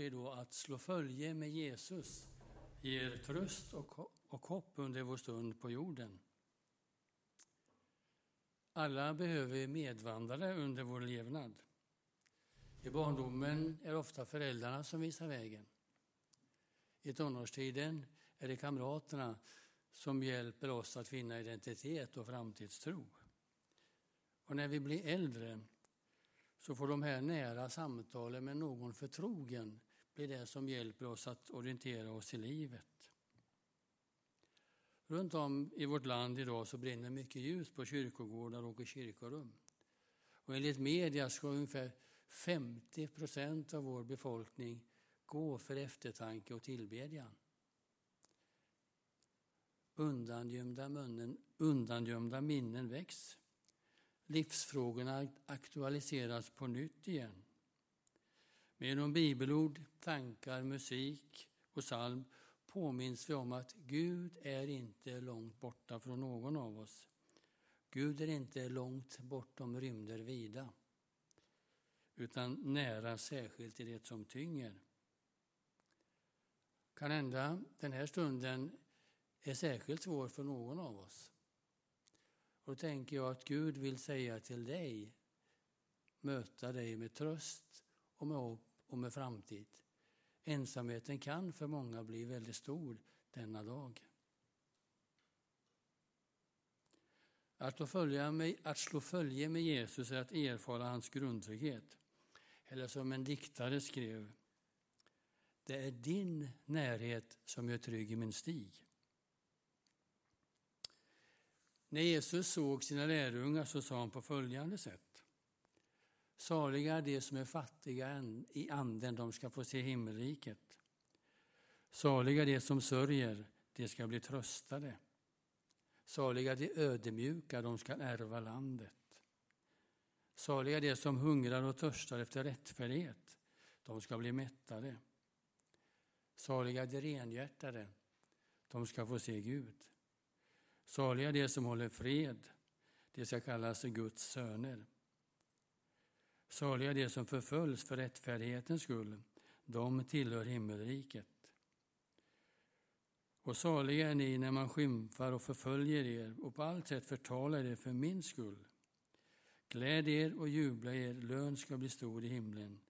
blir då att slå följe med Jesus ger tröst och, hopp under vår stund på jorden. Alla behöver medvandrare under vår levnad. I barndomen är det ofta föräldrarna som visar vägen. I tonårstiden är det kamraterna som hjälper oss att finna identitet och framtidstro. Och när vi blir äldre så får de här nära samtalen med någon förtrogen blir det som hjälper oss att orientera oss i livet. Runt om i vårt land idag så brinner mycket ljus på kyrkogårdar och i kyrkorum. Och enligt media ska ungefär 50 procent av vår befolkning gå för eftertanke och tillbedjan. Undangömda, munnen, undangömda minnen väcks. Livsfrågorna aktualiseras på nytt igen. Med genom bibelord, tankar, musik och psalm påminns vi om att Gud är inte långt borta från någon av oss. Gud är inte långt bortom rymder vida, utan nära särskilt i det som tynger. Kan hända den här stunden är särskilt svår för någon av oss. Och då tänker jag att Gud vill säga till dig, möta dig med tröst och med hopp och med framtid. Ensamheten kan för många bli väldigt stor denna dag. Att, följa med, att slå följe med Jesus är att erfara hans grundtrygghet. Eller som en diktare skrev, det är din närhet som gör trygg i min stig. När Jesus såg sina lärjungar så sa han på följande sätt. Saliga är de som är fattiga i anden, de ska få se himmelriket. Saliga är de som sörjer, de ska bli tröstade. Saliga är de ödmjuka, de ska ärva landet. Saliga är de som hungrar och törstar efter rättfärdighet, de ska bli mättade. Saliga är de renhjärtade, de ska få se Gud. Saliga är de som håller fred, de ska kallas Guds söner. Saliga de som förföljs för rättfärdighetens skull, de tillhör himmelriket. Och saliga är ni när man skymfar och förföljer er och på allt sätt förtalar er för min skull. Gläd er och jubla er, lön ska bli stor i himlen.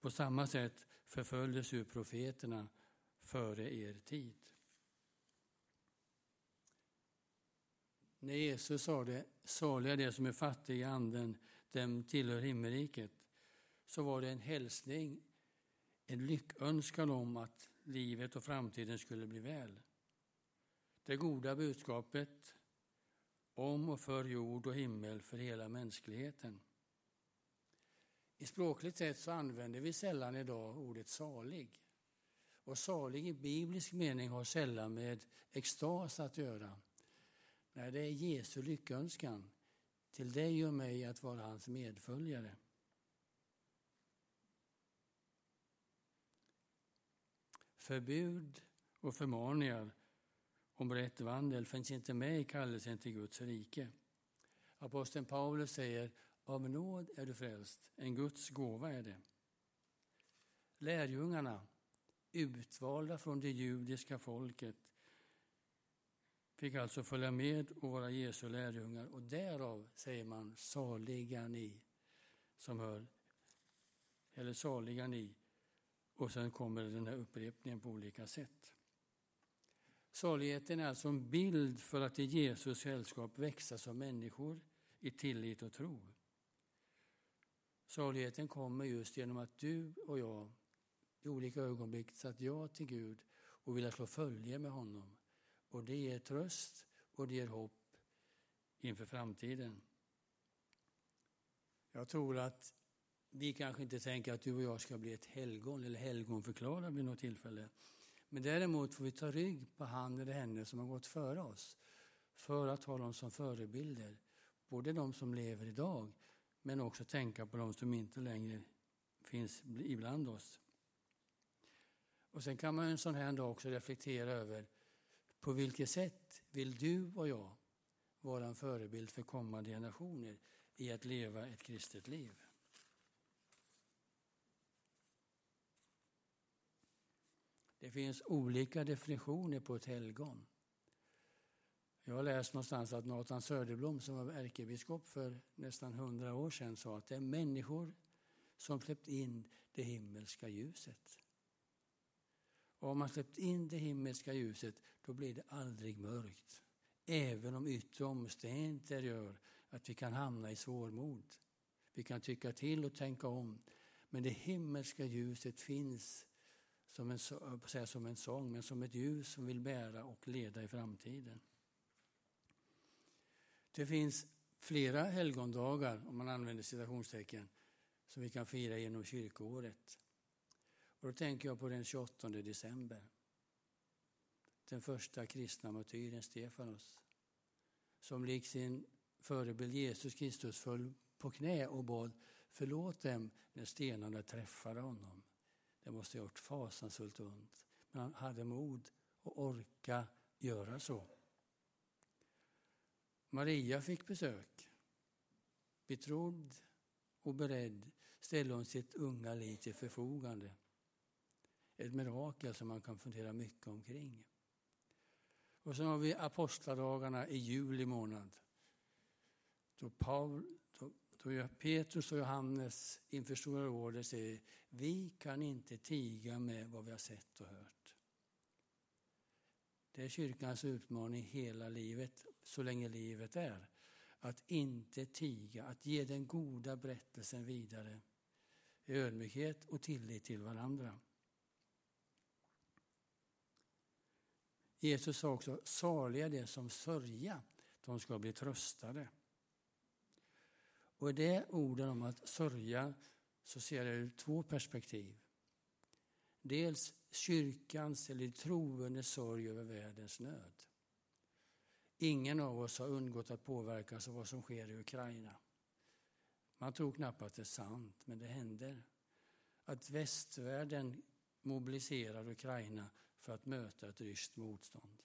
På samma sätt förföljdes ju profeterna före er tid. När Jesus sa det, saliga de som är fattiga i anden, dem tillhör himmelriket, så var det en hälsning, en lyckönskan om att livet och framtiden skulle bli väl. Det goda budskapet om och för jord och himmel för hela mänskligheten. I språkligt sett så använder vi sällan idag ordet salig. Och salig i biblisk mening har sällan med extas att göra. Nej, det är Jesu lyckönskan till dig och mig att vara hans medföljare. Förbud och förmaningar om rätt vandel finns inte med i kallelsen till Guds rike. Aposteln Paulus säger av nåd är du frälst, en Guds gåva är det. Lärjungarna, utvalda från det judiska folket, fick alltså följa med och vara Jesu lärjungar och därav säger man saliga ni som hör, eller saliga ni och sen kommer den här upprepningen på olika sätt. Saligheten är alltså en bild för att i Jesus sällskap växa som människor i tillit och tro. Saligheten kommer just genom att du och jag i olika ögonblick sagt ja till Gud och ville slå följe med honom. Och det ger tröst och det ger hopp inför framtiden. Jag tror att vi kanske inte tänker att du och jag ska bli ett helgon eller helgonförklarad vid något tillfälle. Men däremot får vi ta rygg på han eller henne som har gått före oss för att ha dem som förebilder. Både de som lever idag men också tänka på de som inte längre finns ibland oss. Och sen kan man en sån här dag också reflektera över på vilket sätt vill du och jag vara en förebild för kommande generationer i att leva ett kristet liv? Det finns olika definitioner på ett helgon. Jag har läst någonstans att Nathan Söderblom som var ärkebiskop för nästan hundra år sedan sa att det är människor som släppt in det himmelska ljuset. Och om man släppt in det himmelska ljuset då blir det aldrig mörkt. Även om yttre omständigheter gör att vi kan hamna i svårmod. Vi kan tycka till och tänka om. Men det himmelska ljuset finns som en, som en sång, men som ett ljus som vill bära och leda i framtiden. Det finns flera helgondagar, om man använder citationstecken, som vi kan fira genom kyrkoåret. Och då tänker jag på den 28 december. Den första kristna martyren Stefanos. Som likt sin förebild Jesus Kristus föll på knä och bad förlåt dem när stenarna träffade honom. Det måste ha gjort fasansfullt ont. Men han hade mod och orka göra så. Maria fick besök. Betrodd och beredd ställde hon sitt unga liv till förfogande. Ett mirakel som man kan fundera mycket omkring. Och så har vi apostladagarna i juli månad. Då, Paul, då, då Petrus och Johannes inför Stora rådet säger vi kan inte tiga med vad vi har sett och hört. Det är kyrkans utmaning hela livet, så länge livet är. Att inte tiga, att ge den goda berättelsen vidare i ödmjukhet och tillit till varandra. Jesus sa också, saliga de som sörja, de ska bli tröstade. Och i det orden om att sörja så ser jag ur två perspektiv. Dels kyrkans eller troendes sorg över världens nöd. Ingen av oss har undgått att påverkas av vad som sker i Ukraina. Man tror knappt att det är sant, men det händer. Att västvärlden mobiliserar Ukraina för att möta ett ryskt motstånd.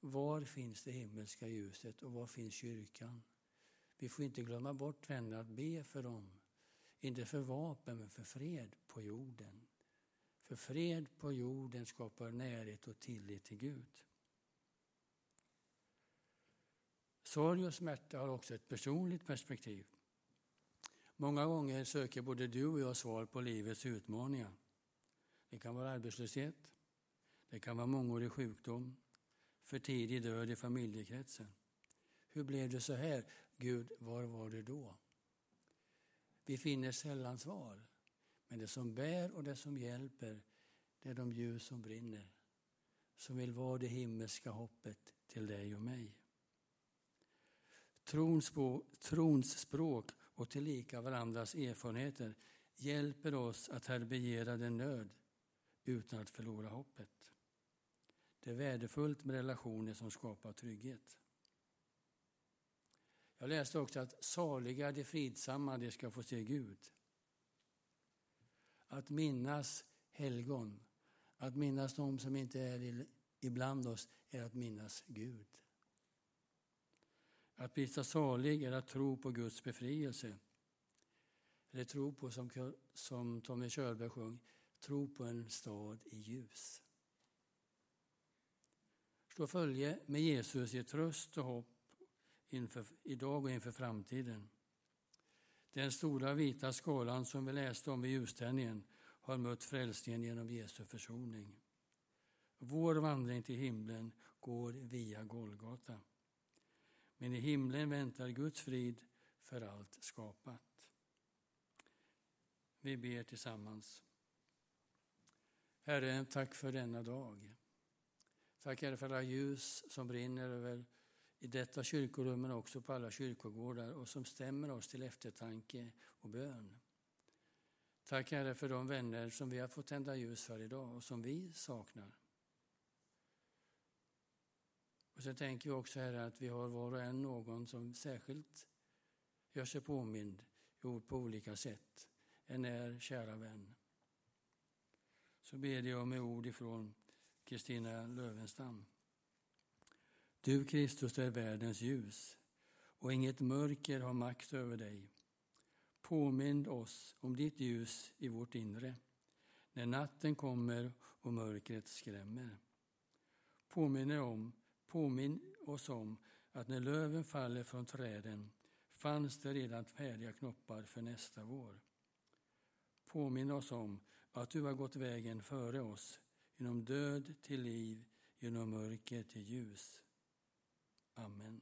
Var finns det himmelska ljuset och var finns kyrkan? Vi får inte glömma bort, vänner, att be för dem. Inte för vapen, men för fred på jorden. För fred på jorden skapar närhet och tillit till Gud. Sorg och smärta har också ett personligt perspektiv. Många gånger söker både du och jag svar på livets utmaningar. Det kan vara arbetslöshet, det kan vara mångårig sjukdom, för tidig död i familjekretsen. Hur blev det så här? Gud, var var du då? Vi finner sällan svar. Men det som bär och det som hjälper, det är de ljus som brinner. Som vill vara det himmelska hoppet till dig och mig. Trons, trons språk och tillika varandras erfarenheter hjälper oss att härbärgera den nöd utan att förlora hoppet. Det är värdefullt med relationer som skapar trygghet. Jag läste också att saliga de fridsamma, de ska få se Gud. Att minnas helgon, att minnas de som inte är ibland oss, är att minnas Gud. Att bli salig är att tro på Guds befrielse. Eller tro på, som, som Tommy Körberg sjöng, tro på en stad i ljus. Slå följe med Jesus i tröst och hopp inför, idag och inför framtiden. Den stora vita skalan som vi läste om vid ljuständningen har mött frälsningen genom Jesu försoning. Vår vandring till himlen går via Golgata. Men i himlen väntar Guds frid för allt skapat. Vi ber tillsammans. Herre, tack för denna dag. Tack Herre för alla ljus som brinner över i detta kyrkorum men också på alla kyrkogårdar och som stämmer oss till eftertanke och bön. Tack Herre för de vänner som vi har fått tända ljus för idag och som vi saknar. Och så tänker vi också Herre att vi har var och en någon som särskilt gör sig påmind på olika sätt. En är kära vän. Så ber jag med ord ifrån Kristina Lövenstam. Du Kristus är världens ljus och inget mörker har makt över dig. Påminn oss om ditt ljus i vårt inre när natten kommer och mörkret skrämmer. Påminn, om, påminn oss om att när löven faller från träden fanns det redan färdiga knoppar för nästa vår. Påminn oss om att du har gått vägen före oss, genom död till liv, genom mörker till ljus. Amen.